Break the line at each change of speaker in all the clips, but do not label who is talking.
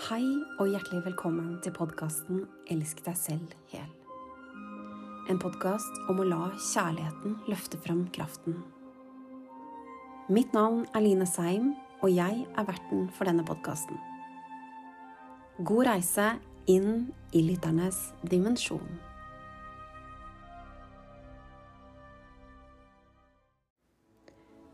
Hei og hjertelig velkommen til podkasten Elsk deg selv hel. En podkast om å la kjærligheten løfte frem kraften. Mitt navn er Line Seim, og jeg er verten for denne podkasten. God reise inn i lytternes dimensjon.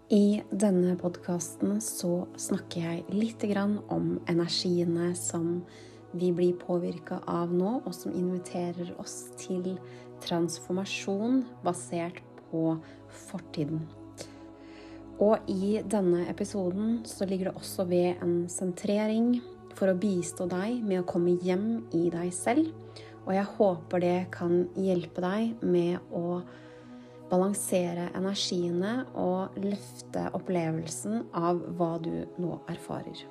I denne podkasten så snakker jeg litt om energiene som vi blir påvirka av nå, og som inviterer oss til transformasjon basert på fortiden. Og i denne episoden så ligger det også ved en sentrering for å bistå deg med å komme hjem i deg selv. Og jeg håper det kan hjelpe deg med å balansere energiene og løfte opplevelsen av hva du nå erfarer.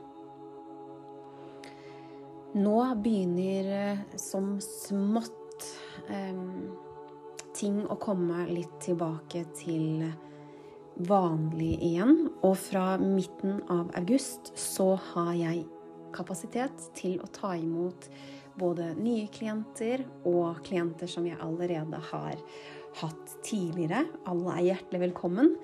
Nå begynner eh, som smått eh, ting å komme litt tilbake til vanlig igjen. Og fra midten av august så har jeg kapasitet til å ta imot både nye klienter og klienter som jeg allerede har hatt tidligere. Alle er hjertelig velkommen.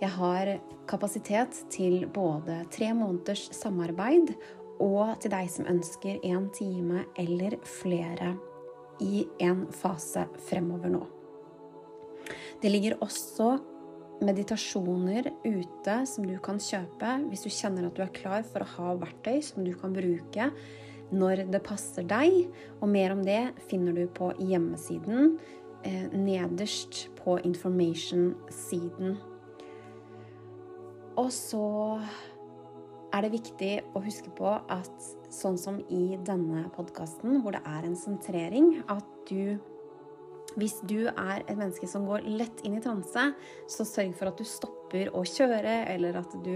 Jeg har kapasitet til både tre måneders samarbeid og til deg som ønsker en time eller flere i en fase fremover nå. Det ligger også meditasjoner ute som du kan kjøpe hvis du kjenner at du er klar for å ha verktøy som du kan bruke når det passer deg. Og mer om det finner du på hjemmesiden eh, nederst på information-siden. Og så er det viktig å huske på at sånn som i denne podkasten, hvor det er en sentrering, at du hvis du er et menneske som går lett inn i transe, så sørg for at du stopper å kjøre, eller at du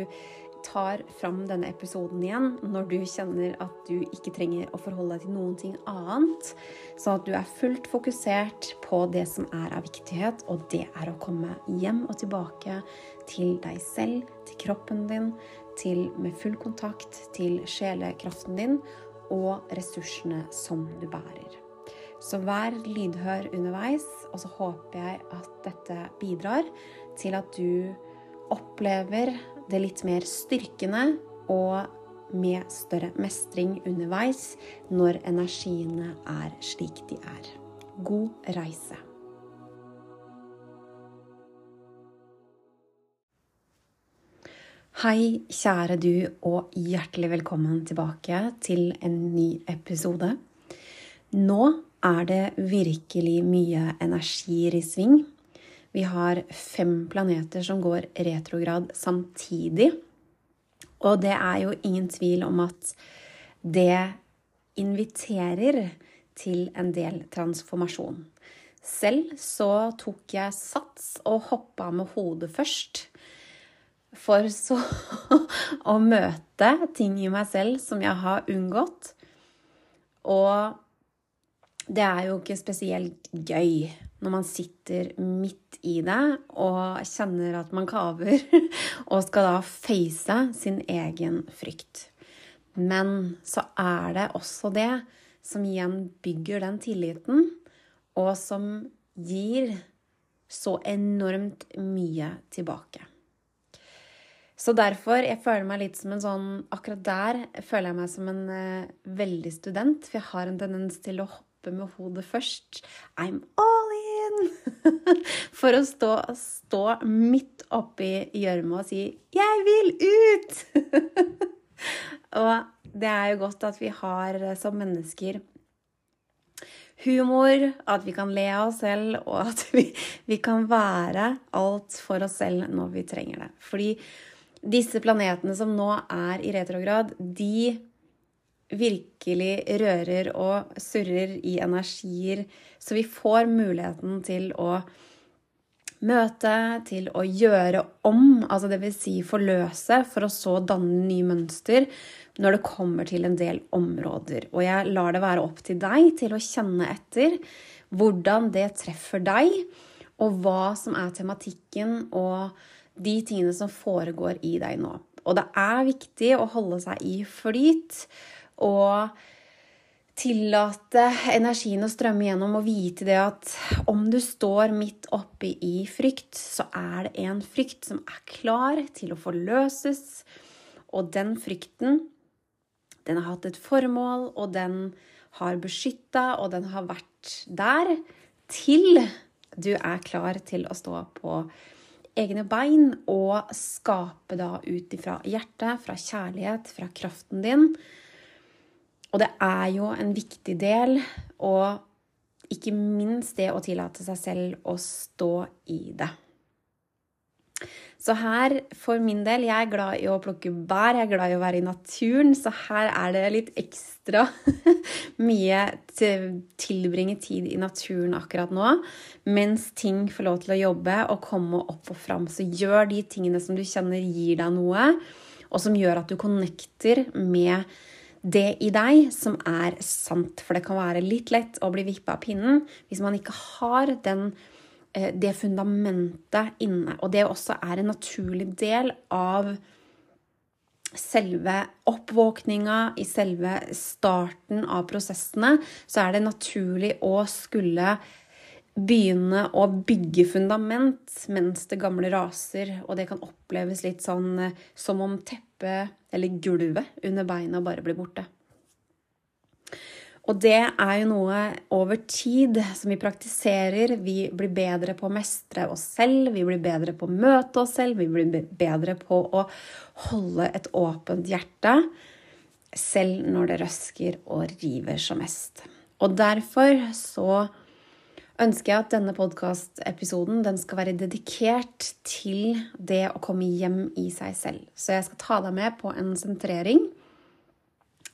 tar fram denne episoden igjen når du kjenner at du ikke trenger å forholde deg til noen ting annet. Sånn at du er fullt fokusert på det som er av viktighet, og det er å komme hjem og tilbake til deg selv, til kroppen din, til med full kontakt til sjelekraften din og ressursene som du bærer. Så vær lydhør underveis, og så håper jeg at dette bidrar til at du opplever det litt mer styrkende og med større mestring underveis når energiene er slik de er. God reise. Hei, kjære du, og hjertelig velkommen tilbake til en ny episode. Nå er det virkelig mye energier i sving. Vi har fem planeter som går retrograd samtidig. Og det er jo ingen tvil om at det inviterer til en del transformasjon. Selv så tok jeg sats og hoppa med hodet først. For så å møte ting i meg selv som jeg har unngått. Og det er jo ikke spesielt gøy når man sitter midt i det og kjenner at man kaver, og skal da face sin egen frykt. Men så er det også det som igjen bygger den tilliten, og som gir så enormt mye tilbake. Så derfor jeg føler meg litt som en sånn Akkurat der føler jeg meg som en uh, veldig student, for jeg har en tendens til å hoppe med hodet først. I'm all For å stå, stå midt oppi gjørma og si 'Jeg vil ut!' og det er jo godt at vi har som mennesker humor, at vi kan le av oss selv, og at vi, vi kan være alt for oss selv når vi trenger det. Fordi disse planetene som nå er i retrograd, de virkelig rører og surrer i energier, så vi får muligheten til å møte, til å gjøre om, altså dvs. Si forløse, for å så danne nye mønster når det kommer til en del områder. Og jeg lar det være opp til deg til å kjenne etter hvordan det treffer deg, og hva som er tematikken og de tingene som foregår i deg nå. Og det er viktig å holde seg i flyt og tillate energien å strømme gjennom og vite det at om du står midt oppe i frykt, så er det en frykt som er klar til å forløses. Og den frykten, den har hatt et formål, og den har beskytta, og den har vært der til du er klar til å stå på egne bein og skape da ut ifra hjertet, fra kjærlighet, fra kraften din og det er jo en viktig del, og ikke minst det å tillate seg selv å stå i det. Så her, for min del, jeg er glad i å plukke bær, jeg er glad i å være i naturen, så her er det litt ekstra mye til tilbringe tid i naturen akkurat nå. Mens ting får lov til å jobbe og komme opp og fram. Så gjør de tingene som du kjenner gir deg noe, og som gjør at du connecter med det i deg som er sant. For det kan være litt lett å bli vippa av pinnen hvis man ikke har den, eh, det fundamentet inne. Og det også er en naturlig del av selve oppvåkninga, i selve starten av prosessene, så er det naturlig å skulle begynne å bygge fundament mens det gamle raser, og det kan oppleves litt sånn eh, som om teppet eller gulvet under beina bare blir borte. Og det er jo noe over tid som vi praktiserer. Vi blir bedre på å mestre oss selv, vi blir bedre på å møte oss selv, vi blir bedre på å holde et åpent hjerte, selv når det røsker og river som mest. Og derfor så ønsker jeg at denne podkastepisoden skal være dedikert til det å komme hjem i seg selv. Så jeg skal ta deg med på en sentrering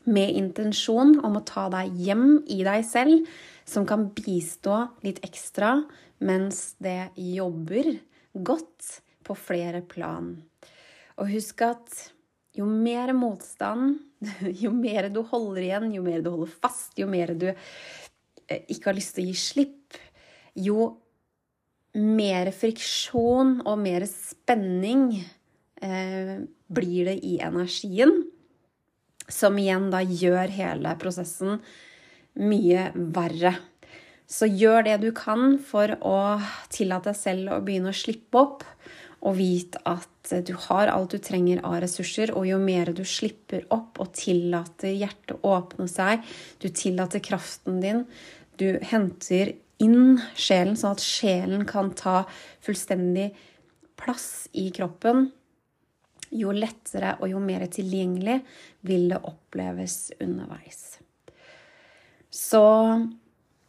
med intensjon om å ta deg hjem i deg selv, som kan bistå litt ekstra mens det jobber godt på flere plan. Og husk at jo mer motstand, jo mer du holder igjen, jo mer du holder fast, jo mer du eh, ikke har lyst til å gi slipp, jo mer friksjon og mer spenning eh, blir det i energien. Som igjen da gjør hele prosessen mye verre. Så gjør det du kan for å tillate deg selv å begynne å slippe opp. Og vite at du har alt du trenger av ressurser, og jo mer du slipper opp og tillater hjertet åpne seg, du tillater kraften din, du henter inn sjelen, sånn at sjelen kan ta fullstendig plass i kroppen, jo lettere og jo mer tilgjengelig vil det oppleves underveis. Så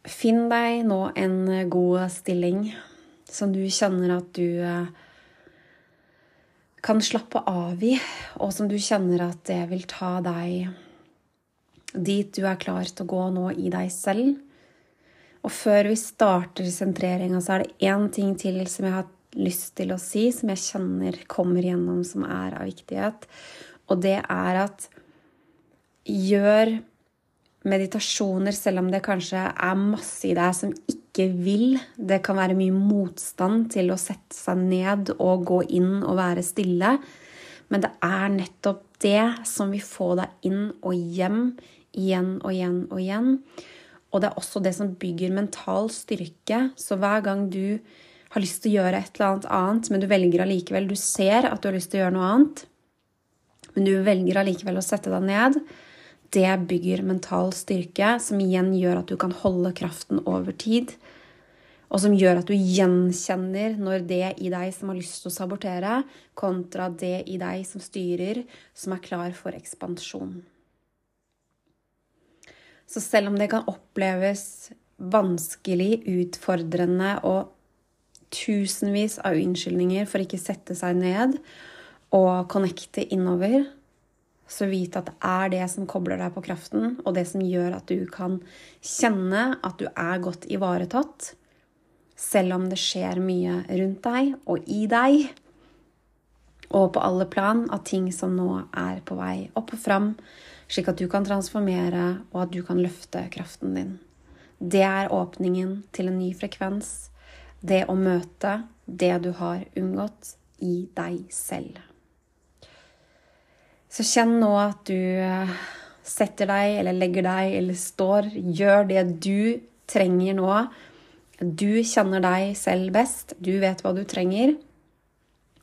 finn deg nå en god stilling som du kjenner at du eh, kan slappe av i, og som du kjenner at det vil ta deg dit du er klar til å gå nå i deg selv og før vi starter sentreringa, så er det én ting til som jeg har lyst til å si, som jeg kjenner kommer gjennom, som er av viktighet. Og det er at gjør meditasjoner selv om det kanskje er masse i deg som ikke vil. Det kan være mye motstand til å sette seg ned og gå inn og være stille. Men det er nettopp det som vil få deg inn og hjem igjen og igjen og igjen. Og det er også det som bygger mental styrke. Så hver gang du har lyst til å gjøre et eller annet annet, men du velger allikevel Du ser at du har lyst til å gjøre noe annet, men du velger allikevel å sette deg ned. Det bygger mental styrke, som igjen gjør at du kan holde kraften over tid. Og som gjør at du gjenkjenner når det i deg som har lyst til å sabotere, kontra det i deg som styrer, som er klar for ekspansjon. Så selv om det kan oppleves vanskelig, utfordrende og tusenvis av unnskyldninger for ikke sette seg ned og connecte innover, så vit at det er det som kobler deg på kraften, og det som gjør at du kan kjenne at du er godt ivaretatt, selv om det skjer mye rundt deg og i deg, og på alle plan av ting som nå er på vei opp og fram, slik at du kan transformere, og at du kan løfte kraften din. Det er åpningen til en ny frekvens. Det å møte det du har unngått i deg selv. Så kjenn nå at du eh, setter deg eller legger deg eller står. Gjør det du trenger nå. Du kjenner deg selv best. Du vet hva du trenger.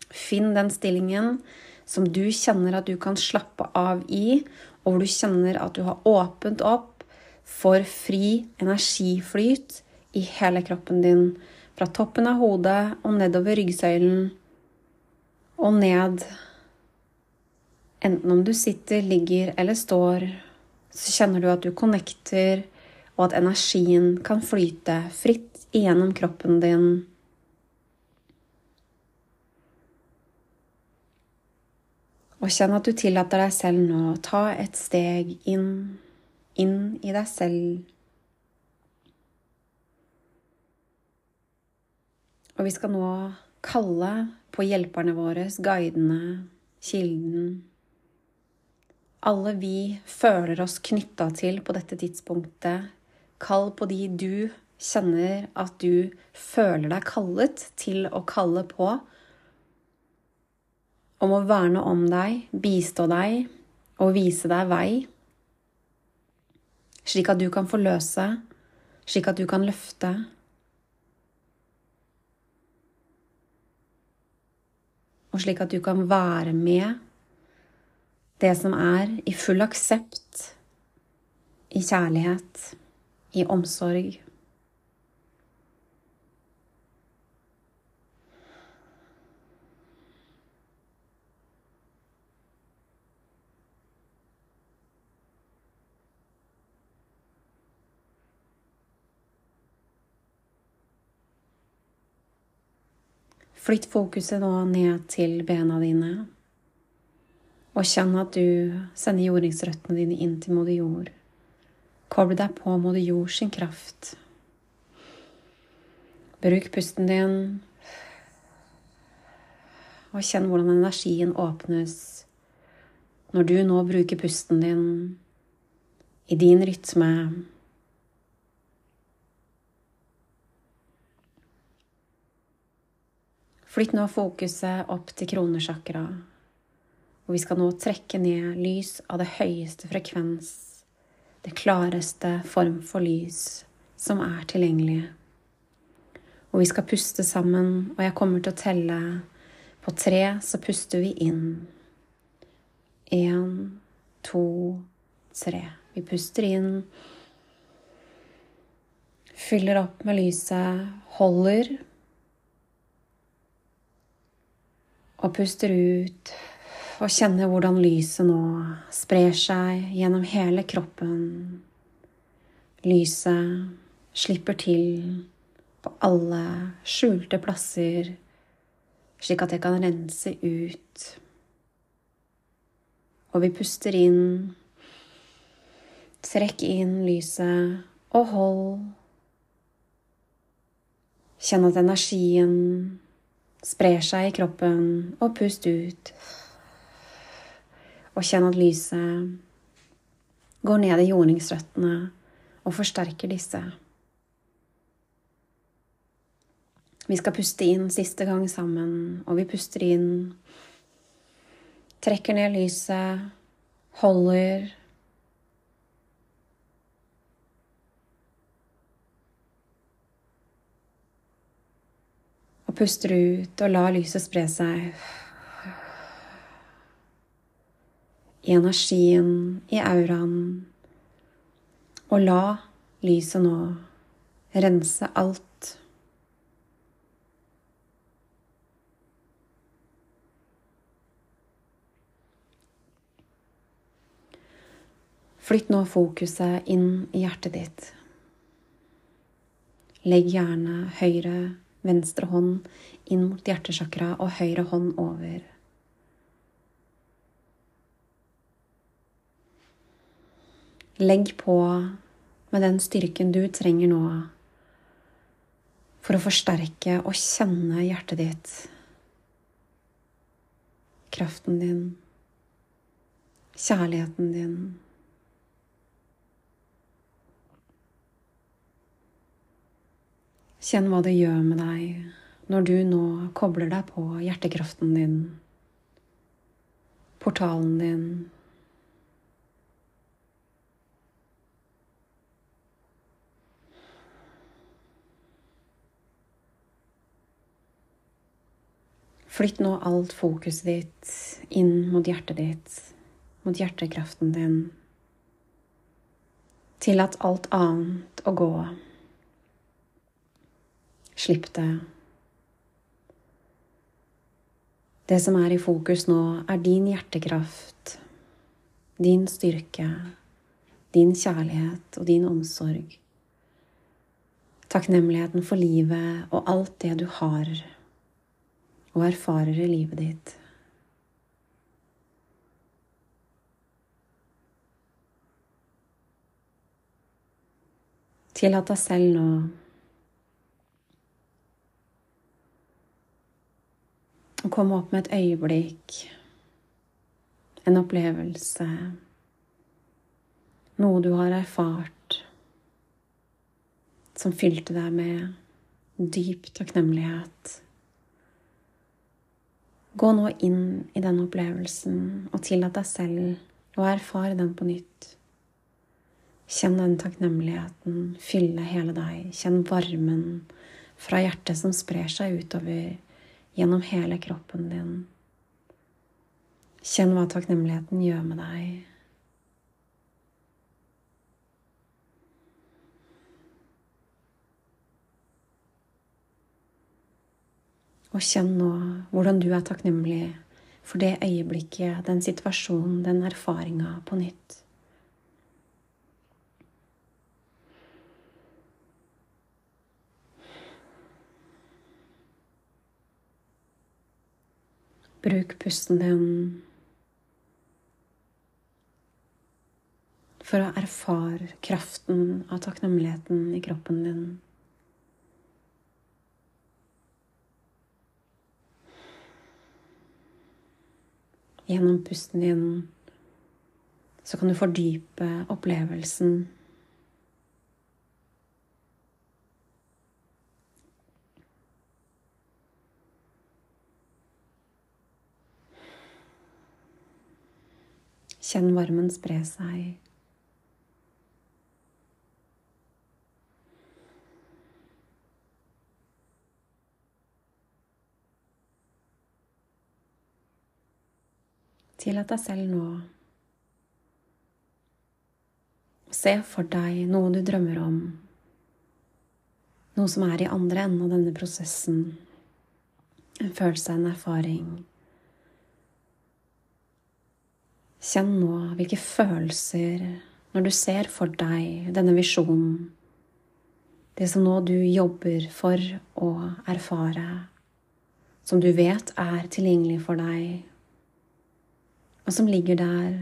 Finn den stillingen som du kjenner at du kan slappe av i, og hvor du kjenner at du har åpent opp for fri energiflyt i hele kroppen din. Fra toppen av hodet og nedover ryggsøylen og ned. Enten om du sitter, ligger eller står, så kjenner du at du connecter, og at energien kan flyte fritt igjennom kroppen din. Og kjenn at du tillater deg selv nå å ta et steg inn, inn i deg selv. Og vi skal nå kalle på hjelperne våre, guidene, kilden. Alle vi føler oss knytta til på dette tidspunktet. Kall på de du kjenner at du føler deg kallet til å kalle på om å verne om deg, bistå deg og vise deg vei, slik at du kan forløse, slik at du kan løfte. Og slik at du kan være med det som er, i full aksept, i kjærlighet, i omsorg. Flytt fokuset nå ned til bena dine. Og kjenn at du sender jordingsrøttene dine inn til moder jord. Koble deg på moder jord sin kraft. Bruk pusten din, og kjenn hvordan energien åpnes når du nå bruker pusten din i din rytme Flytt nå fokuset opp til kronesjakra. Og vi skal nå trekke ned lys av det høyeste frekvens, det klareste form for lys som er tilgjengelig. Og vi skal puste sammen, og jeg kommer til å telle. På tre så puster vi inn. Én, to, tre. Vi puster inn. Fyller opp med lyset. Holder Og puster ut og kjenner hvordan lyset nå sprer seg gjennom hele kroppen. Lyset slipper til på alle skjulte plasser, slik at det kan rense ut. Og vi puster inn. Trekk inn lyset og hold. Kjenn at energien sprer seg i kroppen, og pust ut. Og kjenn at lyset går ned i jordningsrøttene og forsterker disse. Vi skal puste inn siste gang sammen, og vi puster inn. Trekker ned lyset, holder Og puster ut og lar lyset spre seg. I energien, i auraen. Og la lyset nå rense alt. Flytt nå fokuset inn i hjertet ditt. Legg gjerne høyre venstre hånd inn mot hjertesjakra og høyre hånd over. Legg på med den styrken du trenger nå for å forsterke og kjenne hjertet ditt, kraften din, kjærligheten din. Kjenn hva det gjør med deg når du nå kobler deg på hjertekraften din, portalen din. Flytt nå alt fokuset ditt inn mot hjertet ditt, mot hjertekraften din. Tillat alt annet å gå. Slipp det. Det som er i fokus nå, er din hjertekraft, din styrke, din kjærlighet og din omsorg. Takknemligheten for livet og alt det du har og erfarer i livet ditt. Tillat deg selv nå å komme opp med et øyeblikk, en opplevelse, noe du har erfart som fylte deg med dyp takknemlighet. Gå nå inn i den opplevelsen og tillat deg selv å erfare den på nytt. Kjenn den takknemligheten fylle hele deg. Kjenn varmen fra hjertet som sprer seg utover gjennom hele kroppen din. Kjenn hva takknemligheten gjør med deg. Og kjenn nå hvordan du er takknemlig for det øyeblikket, den situasjonen, den erfaringa på nytt. Bruk pusten din for å erfare kraften av takknemligheten i kroppen din. Gjennom pusten din så kan du fordype opplevelsen. Kjenn varmen spre seg. Tillat deg selv nå å se for deg noe du drømmer om. Noe som er i andre enden av denne prosessen. En følelse, en erfaring. Kjenn nå hvilke følelser når du ser for deg denne visjonen. Det som nå du jobber for å erfare. Som du vet er tilgjengelig for deg og som ligger der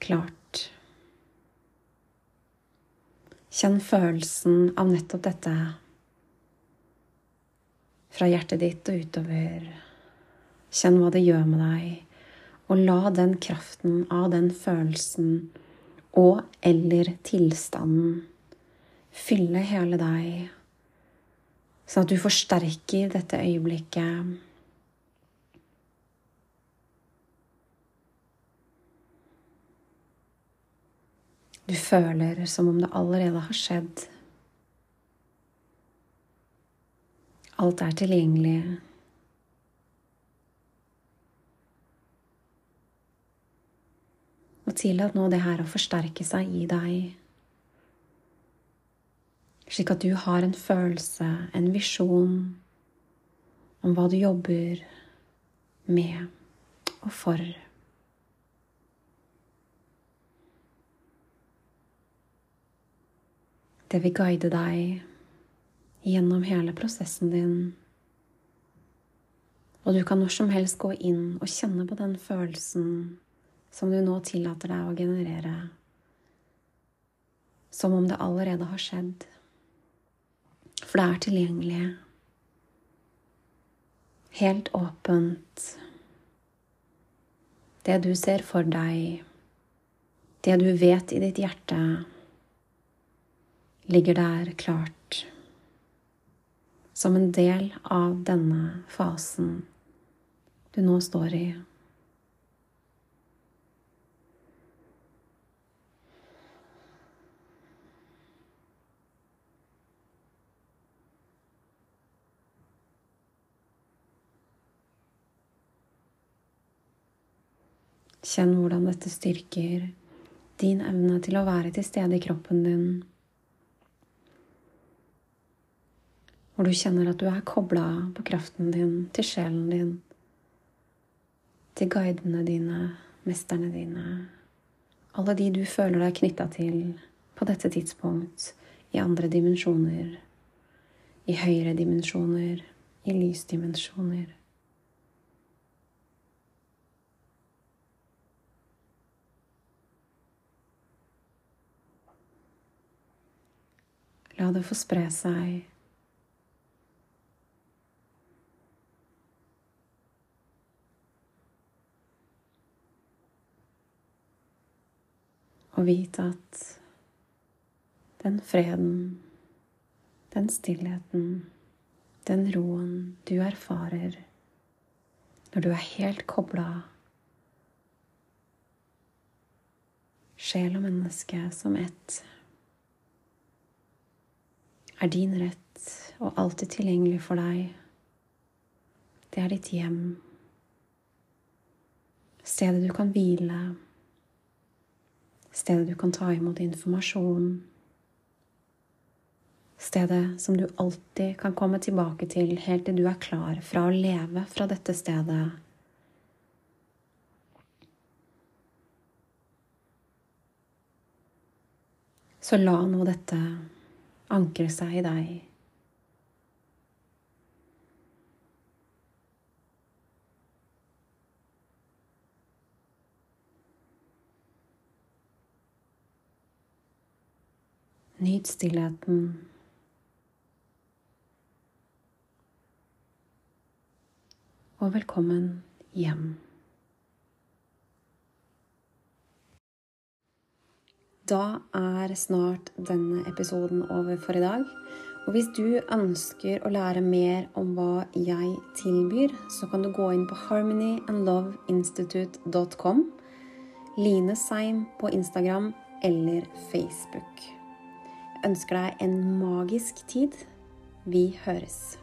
klart. Kjenn følelsen av nettopp dette fra hjertet ditt og utover. Kjenn hva det gjør med deg, og la den kraften av den følelsen og eller tilstanden fylle hele deg, sånn at du forsterker dette øyeblikket Du føler som om det allerede har skjedd. Alt er tilgjengelig. Og tillat nå det her å forsterke seg i deg, slik at du har en følelse, en visjon, om hva du jobber med og for. Det vil guide deg gjennom hele prosessen din. Og du kan når som helst gå inn og kjenne på den følelsen som du nå tillater deg å generere, som om det allerede har skjedd. For det er tilgjengelig. Helt åpent. Det du ser for deg, det du vet i ditt hjerte, ligger der klart som en del av denne fasen du nå står i. Kjenn hvordan dette styrker din evne til å være til stede i kroppen din. Hvor du kjenner at du er kobla på kraften din, til sjelen din, til guidene dine, mesterne dine, alle de du føler deg knytta til på dette tidspunkt, i andre dimensjoner, i høyere dimensjoner, i lysdimensjoner. La det få spre seg. Og vite at den freden, den stillheten, den roen du erfarer når du er helt kobla sjel og menneske som ett er din rett og alltid tilgjengelig for deg. Det er ditt hjem. Stedet du kan hvile. Stedet du kan ta imot informasjon. Stedet som du alltid kan komme tilbake til helt til du er klar fra å leve fra dette stedet. Så la nå dette ankre seg i deg. Nyt stillheten. Og velkommen hjem. Da er snart denne episoden over for i dag. Og hvis du ønsker å lære mer om hva jeg tilbyr, så kan du gå inn på harmonyandloveinstitute.com, Line Seim på Instagram eller Facebook. Jeg ønsker deg en magisk tid. Vi høres.